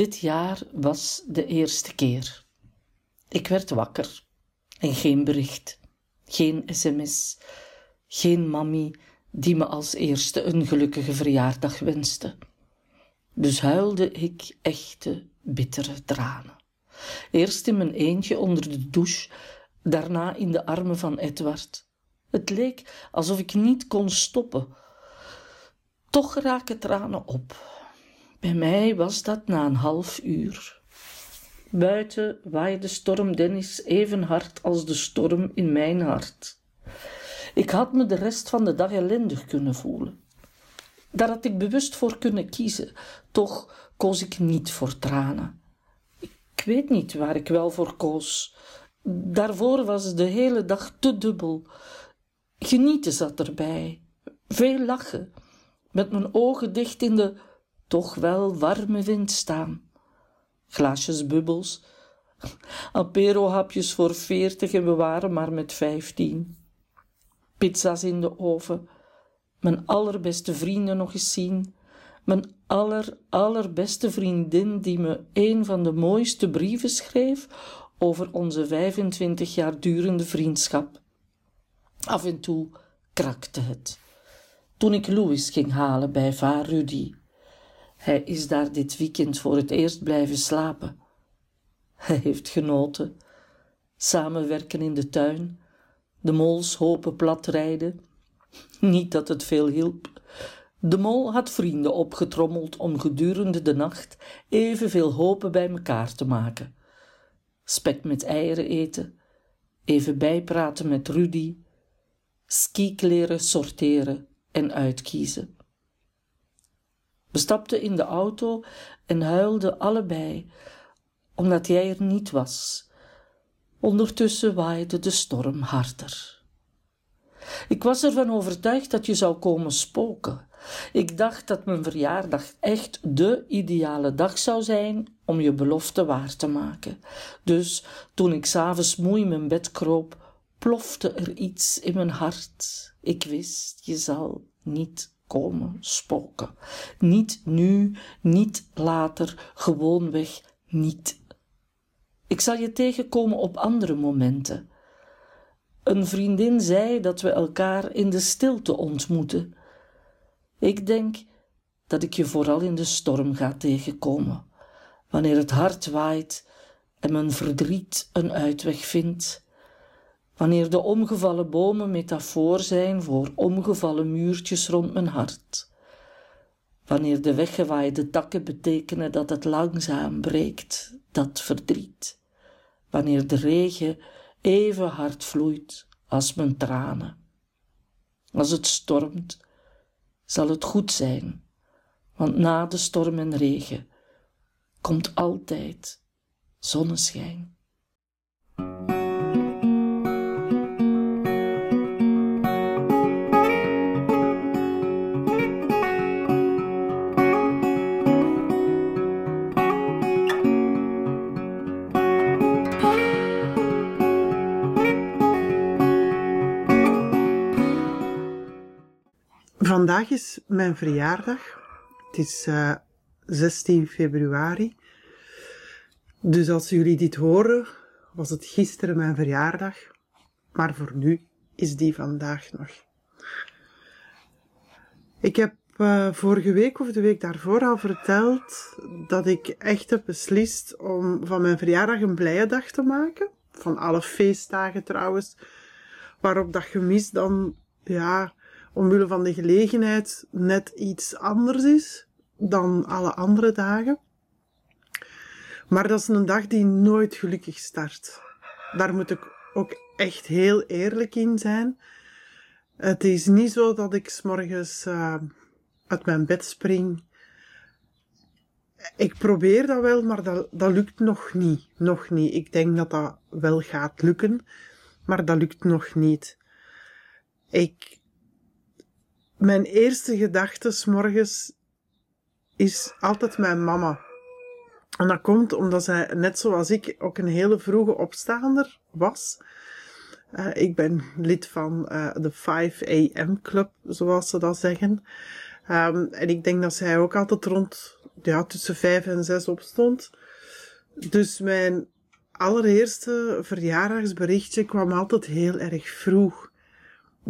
Dit jaar was de eerste keer. Ik werd wakker en geen bericht, geen sms, geen mammy die me als eerste een gelukkige verjaardag wenste. Dus huilde ik echte, bittere tranen. Eerst in mijn eentje onder de douche, daarna in de armen van Edward. Het leek alsof ik niet kon stoppen. Toch raken tranen op. Bij mij was dat na een half uur. Buiten waaide storm Dennis even hard als de storm in mijn hart. Ik had me de rest van de dag ellendig kunnen voelen. Daar had ik bewust voor kunnen kiezen, toch koos ik niet voor tranen. Ik weet niet waar ik wel voor koos. Daarvoor was de hele dag te dubbel. Genieten zat erbij, veel lachen, met mijn ogen dicht in de toch wel warme wind staan. Glaasjes bubbels, apero-hapjes voor veertig en we waren maar met vijftien. Pizza's in de oven, mijn allerbeste vrienden nog eens zien, mijn aller, allerbeste vriendin die me een van de mooiste brieven schreef over onze 25 jaar durende vriendschap. Af en toe krakte het. Toen ik Louis ging halen bij vaar Rudy. Hij is daar dit weekend voor het eerst blijven slapen. Hij heeft genoten. Samenwerken in de tuin, de mols hopen platrijden. Niet dat het veel hielp. De mol had vrienden opgetrommeld om gedurende de nacht evenveel hopen bij elkaar te maken. Spek met eieren eten, even bijpraten met Rudy, skikleren sorteren en uitkiezen. We stapten in de auto en huilden allebei, omdat jij er niet was. Ondertussen waaide de storm harder. Ik was ervan overtuigd dat je zou komen spoken. Ik dacht dat mijn verjaardag echt de ideale dag zou zijn om je belofte waar te maken. Dus toen ik s'avonds moe in mijn bed kroop, plofte er iets in mijn hart. Ik wist, je zal niet komen spoken. Niet nu, niet later, gewoonweg niet. Ik zal je tegenkomen op andere momenten. Een vriendin zei dat we elkaar in de stilte ontmoeten. Ik denk dat ik je vooral in de storm ga tegenkomen, wanneer het hard waait en mijn verdriet een uitweg vindt wanneer de omgevallen bomen metafoor zijn voor omgevallen muurtjes rond mijn hart, wanneer de weggewaaide takken betekenen dat het langzaam breekt, dat verdriet, wanneer de regen even hard vloeit als mijn tranen. Als het stormt, zal het goed zijn, want na de storm en regen komt altijd zonneschijn. Vandaag is mijn verjaardag. Het is uh, eh, 16 februari. Dus als jullie dit horen, was het gisteren mijn verjaardag. Maar voor nu is die vandaag nog. Ik heb uh, vorige week of de week daarvoor al verteld dat ik echt heb beslist om van mijn verjaardag een blije dag te maken. Van alle feestdagen trouwens. Waarop dat gemis dan, ja, omwille van de gelegenheid net iets anders is dan alle andere dagen. Maar dat is een dag die nooit gelukkig start. Daar moet ik ook echt heel eerlijk in zijn. Het is niet zo dat ik s'morgens uh, uit mijn bed spring. Ik probeer dat wel, maar dat, dat lukt nog niet. Nog niet. Ik denk dat dat wel gaat lukken, maar dat lukt nog niet. Ik mijn eerste gedachte morgens is altijd mijn mama. En dat komt omdat zij, net zoals ik, ook een hele vroege opstaander was. Uh, ik ben lid van uh, de 5 AM Club, zoals ze dat zeggen. Um, en ik denk dat zij ook altijd rond ja, tussen vijf en zes opstond. Dus mijn allereerste verjaardagsberichtje kwam altijd heel erg vroeg.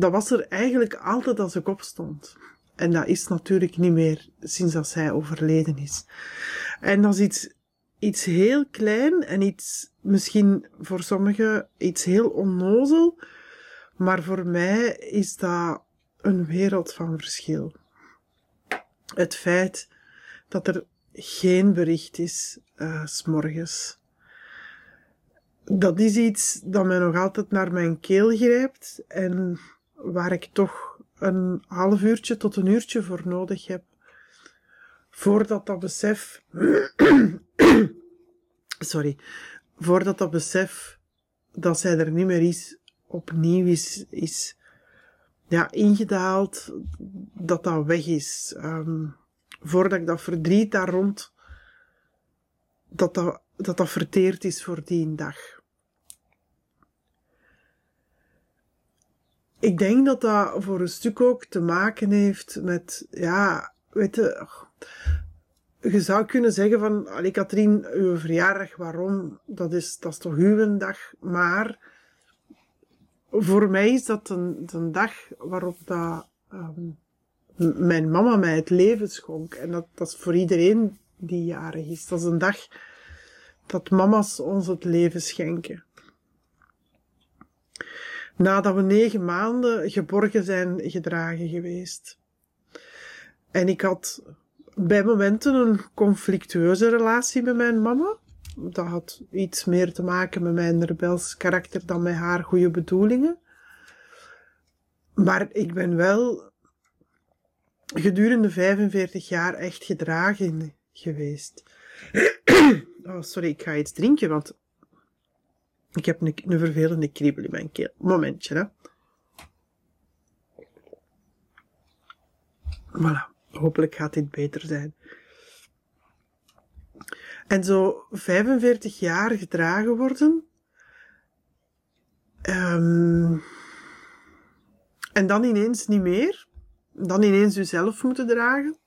Dat was er eigenlijk altijd als ik opstond. En dat is natuurlijk niet meer sinds dat zij overleden is. En dat is iets, iets heel klein en iets, misschien voor sommigen iets heel onnozel. Maar voor mij is dat een wereld van verschil. Het feit dat er geen bericht is, uh, s'morgens. Dat is iets dat mij nog altijd naar mijn keel grijpt en waar ik toch een half uurtje tot een uurtje voor nodig heb. Voordat dat besef, sorry, voordat dat besef dat zij er niet meer is, opnieuw is, is ja, ingedaald, dat dat weg is. Um, voordat ik dat verdriet daar rond, dat dat, dat dat verteerd is voor die dag. Ik denk dat dat voor een stuk ook te maken heeft met, ja, weet je, je zou kunnen zeggen van, allee Katrien, uw verjaardag, waarom? Dat is, dat is toch uw dag, maar voor mij is dat een, een dag waarop dat, um, mijn mama mij het leven schonk. En dat, dat is voor iedereen die jarig is. Dat is een dag dat mama's ons het leven schenken. Nadat we negen maanden geborgen zijn gedragen geweest. En ik had bij momenten een conflictueuze relatie met mijn mama. Dat had iets meer te maken met mijn rebels karakter dan met haar goede bedoelingen. Maar ik ben wel gedurende 45 jaar echt gedragen geweest. Oh, sorry, ik ga iets drinken, want ik heb een, een vervelende kriebel in mijn keel. Momentje, hè. Voilà. Hopelijk gaat dit beter zijn. En zo 45 jaar gedragen worden. Um, en dan ineens niet meer. Dan ineens jezelf moeten dragen.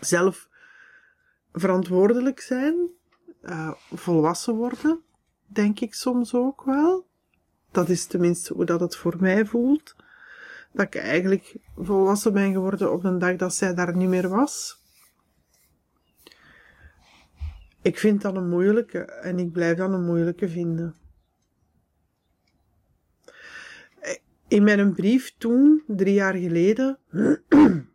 Zelf verantwoordelijk zijn. Uh, volwassen worden. Denk ik soms ook wel. Dat is tenminste hoe dat het voor mij voelt dat ik eigenlijk volwassen ben geworden op een dag dat zij daar niet meer was. Ik vind dat een moeilijke en ik blijf dat een moeilijke vinden. In mijn brief toen, drie jaar geleden,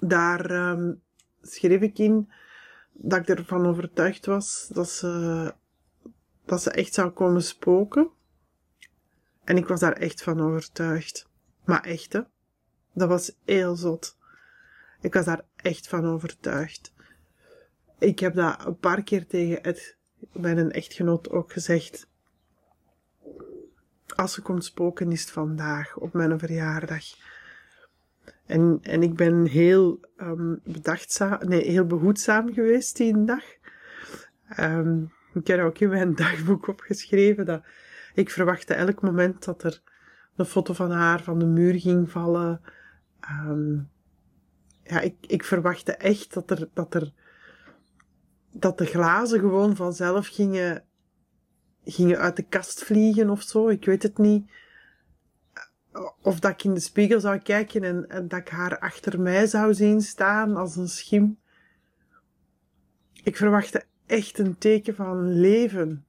daar um, schreef ik in dat ik ervan overtuigd was dat ze, dat ze echt zou komen spoken. En ik was daar echt van overtuigd. Maar echt, hè. Dat was heel zot. Ik was daar echt van overtuigd. Ik heb dat een paar keer tegen Ed, mijn echtgenoot, ook gezegd. Als ze komt spoken is het vandaag, op mijn verjaardag. En, en ik ben heel um, bedachtzaam, nee, heel behoedzaam geweest die dag. Um, ik heb ook in mijn dagboek opgeschreven dat ik verwachtte elk moment dat er een foto van haar van de muur ging vallen. Um, ja, ik, ik verwachtte echt dat er, dat er, dat de glazen gewoon vanzelf gingen, gingen uit de kast vliegen of zo. Ik weet het niet. Of dat ik in de spiegel zou kijken en, en dat ik haar achter mij zou zien staan als een schim. Ik verwachtte echt een teken van leven.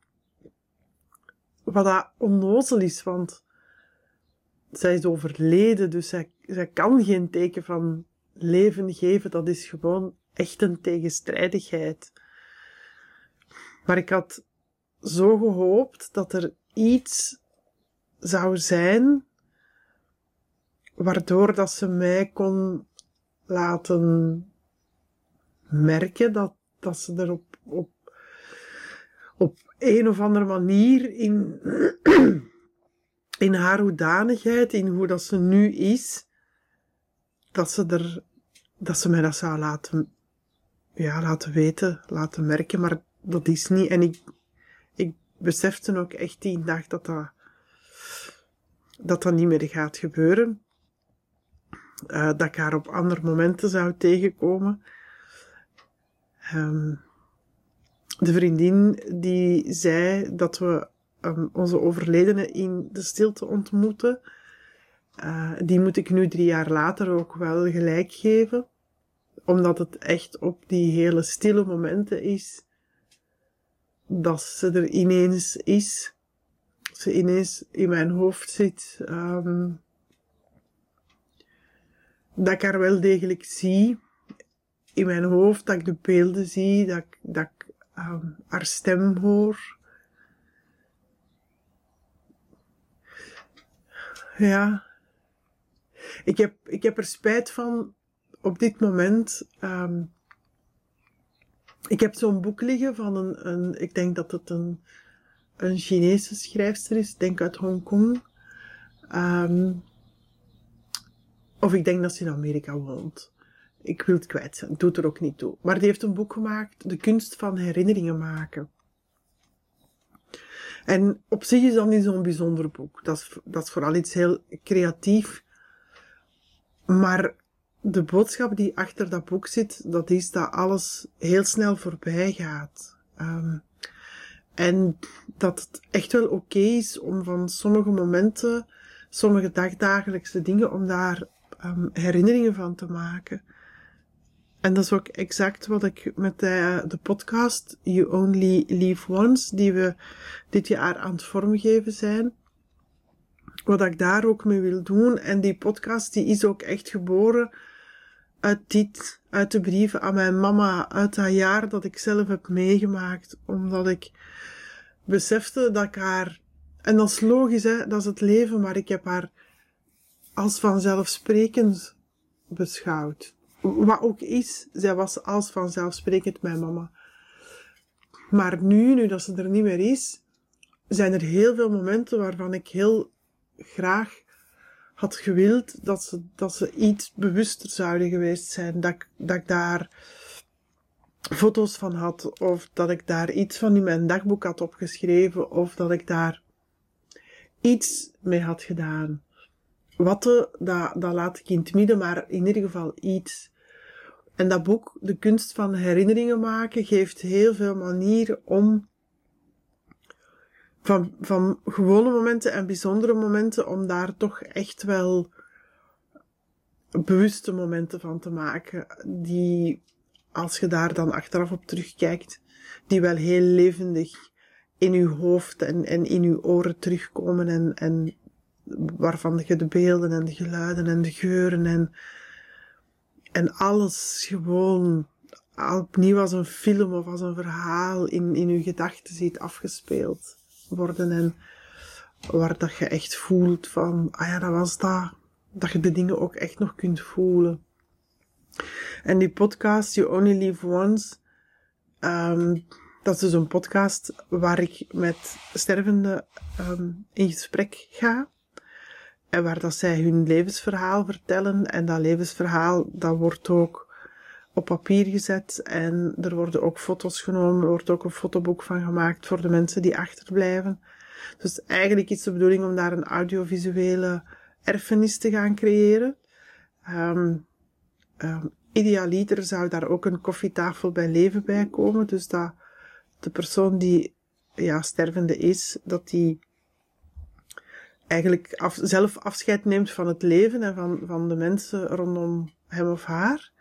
Wat dat onnozel is, want zij is overleden, dus zij, zij kan geen teken van leven geven. Dat is gewoon echt een tegenstrijdigheid. Maar ik had zo gehoopt dat er iets zou zijn waardoor dat ze mij kon laten merken dat, dat ze er op, op, op een of andere manier in in haar hoedanigheid, in hoe dat ze nu is, dat ze er, dat ze mij dat zou laten, ja, laten weten, laten merken, maar dat is niet. En ik, ik besefte ook echt die dag dat dat, dat, dat niet meer gaat gebeuren. Uh, dat ik haar op andere momenten zou tegenkomen. Ehm, de vriendin die zei dat we ehm, onze overledene in de stilte ontmoeten. Uh, die moet ik nu drie jaar later ook wel gelijk geven. Omdat het echt op die hele stille momenten is. Dat ze er ineens is. Ze ineens in mijn hoofd zit. Um, dat ik haar wel degelijk zie. In mijn hoofd, dat ik de beelden zie, dat ik, dat ik um, haar stem hoor. Ja. Ik heb, ik heb er spijt van op dit moment. Um, ik heb zo'n boek liggen van een, een, ik denk dat het een, een Chinese schrijfster is, denk uit Hongkong. Um, of ik denk dat ze in Amerika woont. Ik wil het kwijt zijn, doet er ook niet toe. Maar die heeft een boek gemaakt, De kunst van herinneringen maken. En op zich is dat niet zo'n bijzonder boek. Dat is, dat is vooral iets heel creatief. Maar de boodschap die achter dat boek zit, dat is dat alles heel snel voorbij gaat. Um, en dat het echt wel oké is om van sommige momenten, sommige dagdagelijkse dingen, om daar um, herinneringen van te maken. En dat is ook exact wat ik met de, de podcast You Only Live Once, die we dit jaar aan het vormgeven zijn, wat ik daar ook mee wil doen. En die podcast die is ook echt geboren uit dit, uit de brieven aan mijn mama, uit dat jaar dat ik zelf heb meegemaakt, omdat ik besefte dat ik haar, en dat is logisch hè, dat is het leven, maar ik heb haar als vanzelfsprekend beschouwd. Wat ook is, zij was als vanzelfsprekend mijn mama. Maar nu, nu dat ze er niet meer is, zijn er heel veel momenten waarvan ik heel graag had gewild dat ze, dat ze iets bewuster zouden geweest zijn. Dat, dat ik daar foto's van had, of dat ik daar iets van in mijn dagboek had opgeschreven, of dat ik daar iets mee had gedaan. Wat, dat, dat laat ik in het midden, maar in ieder geval iets. En dat boek, De kunst van herinneringen maken, geeft heel veel manieren om van, van gewone momenten en bijzondere momenten, om daar toch echt wel bewuste momenten van te maken, die, als je daar dan achteraf op terugkijkt, die wel heel levendig in uw hoofd en, en in uw oren terugkomen en, en waarvan je de beelden en de geluiden en de geuren en, en alles gewoon opnieuw als een film of als een verhaal in, in je gedachten ziet afgespeeld worden en waar dat je echt voelt van, ah ja, dat was dat. Dat je de dingen ook echt nog kunt voelen. En die podcast, You Only Live Once, um, dat is dus een podcast waar ik met stervenden um, in gesprek ga. En waar dat zij hun levensverhaal vertellen. En dat levensverhaal, dat wordt ook op papier gezet. En er worden ook foto's genomen. Er wordt ook een fotoboek van gemaakt voor de mensen die achterblijven. Dus eigenlijk is de bedoeling om daar een audiovisuele erfenis te gaan creëren. Um, idealiter zou daar ook een koffietafel bij leven bij komen. Dus dat de persoon die ja, stervende is, dat die eigenlijk zelf afscheid neemt van het leven en van, van de mensen rondom hem of haar.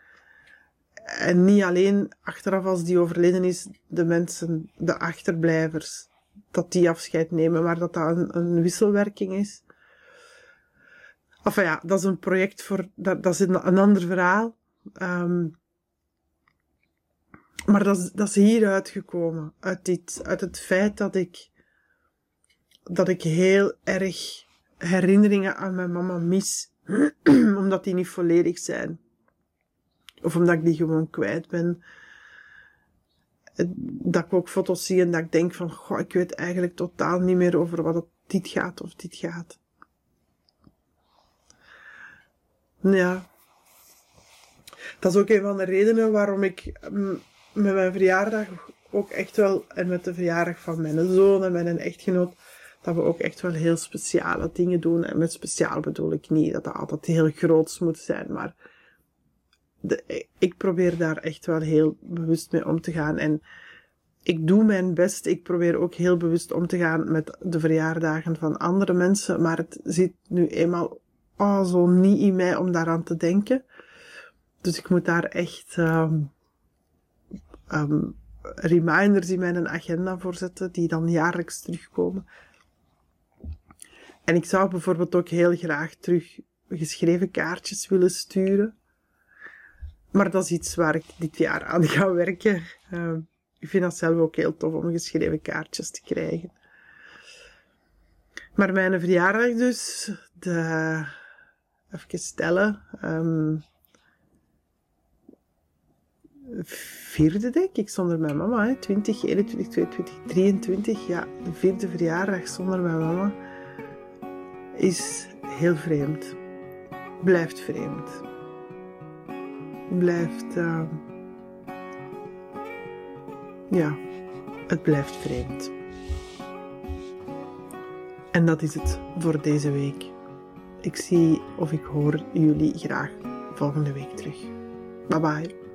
En niet alleen achteraf als die overleden is, de mensen, de achterblijvers, dat die afscheid nemen, maar dat dat een, wisselwerking is. Enfin ja, dat is een project voor, dat, dat is een, ander verhaal. Um, maar dat is, dat is hier uitgekomen, uit dit, uit het feit dat ik dat ik heel erg herinneringen aan mijn mama mis, omdat die niet volledig zijn. Of omdat ik die gewoon kwijt ben. Dat ik ook foto's zie en dat ik denk van, goh, ik weet eigenlijk totaal niet meer over wat het dit gaat of dit gaat. Ja. Dat is ook een van de redenen waarom ik mm, met mijn verjaardag ook echt wel, en met de verjaardag van mijn zoon en mijn echtgenoot, dat we ook echt wel heel speciale dingen doen. En met speciaal bedoel ik niet dat dat altijd heel groots moet zijn, maar de, ik probeer daar echt wel heel bewust mee om te gaan. En ik doe mijn best. Ik probeer ook heel bewust om te gaan met de verjaardagen van andere mensen. Maar het zit nu eenmaal oh, zo niet in mij om daaraan te denken. Dus ik moet daar echt um, um, reminders in mijn agenda voor zetten, die dan jaarlijks terugkomen. En ik zou bijvoorbeeld ook heel graag terug geschreven kaartjes willen sturen. Maar dat is iets waar ik dit jaar aan ga werken. Uh, ik vind dat zelf ook heel tof om geschreven kaartjes te krijgen. Maar mijn verjaardag dus, de, even stellen, um, vierde denk ik zonder mijn mama, hè. 20, 21, 22, 23, ja, de vierde verjaardag zonder mijn mama is heel vreemd. Blijft vreemd. Blijft, uh, ja, het blijft vreemd. En dat is het voor deze week. Ik zie of ik hoor jullie graag volgende week terug. Bye bye.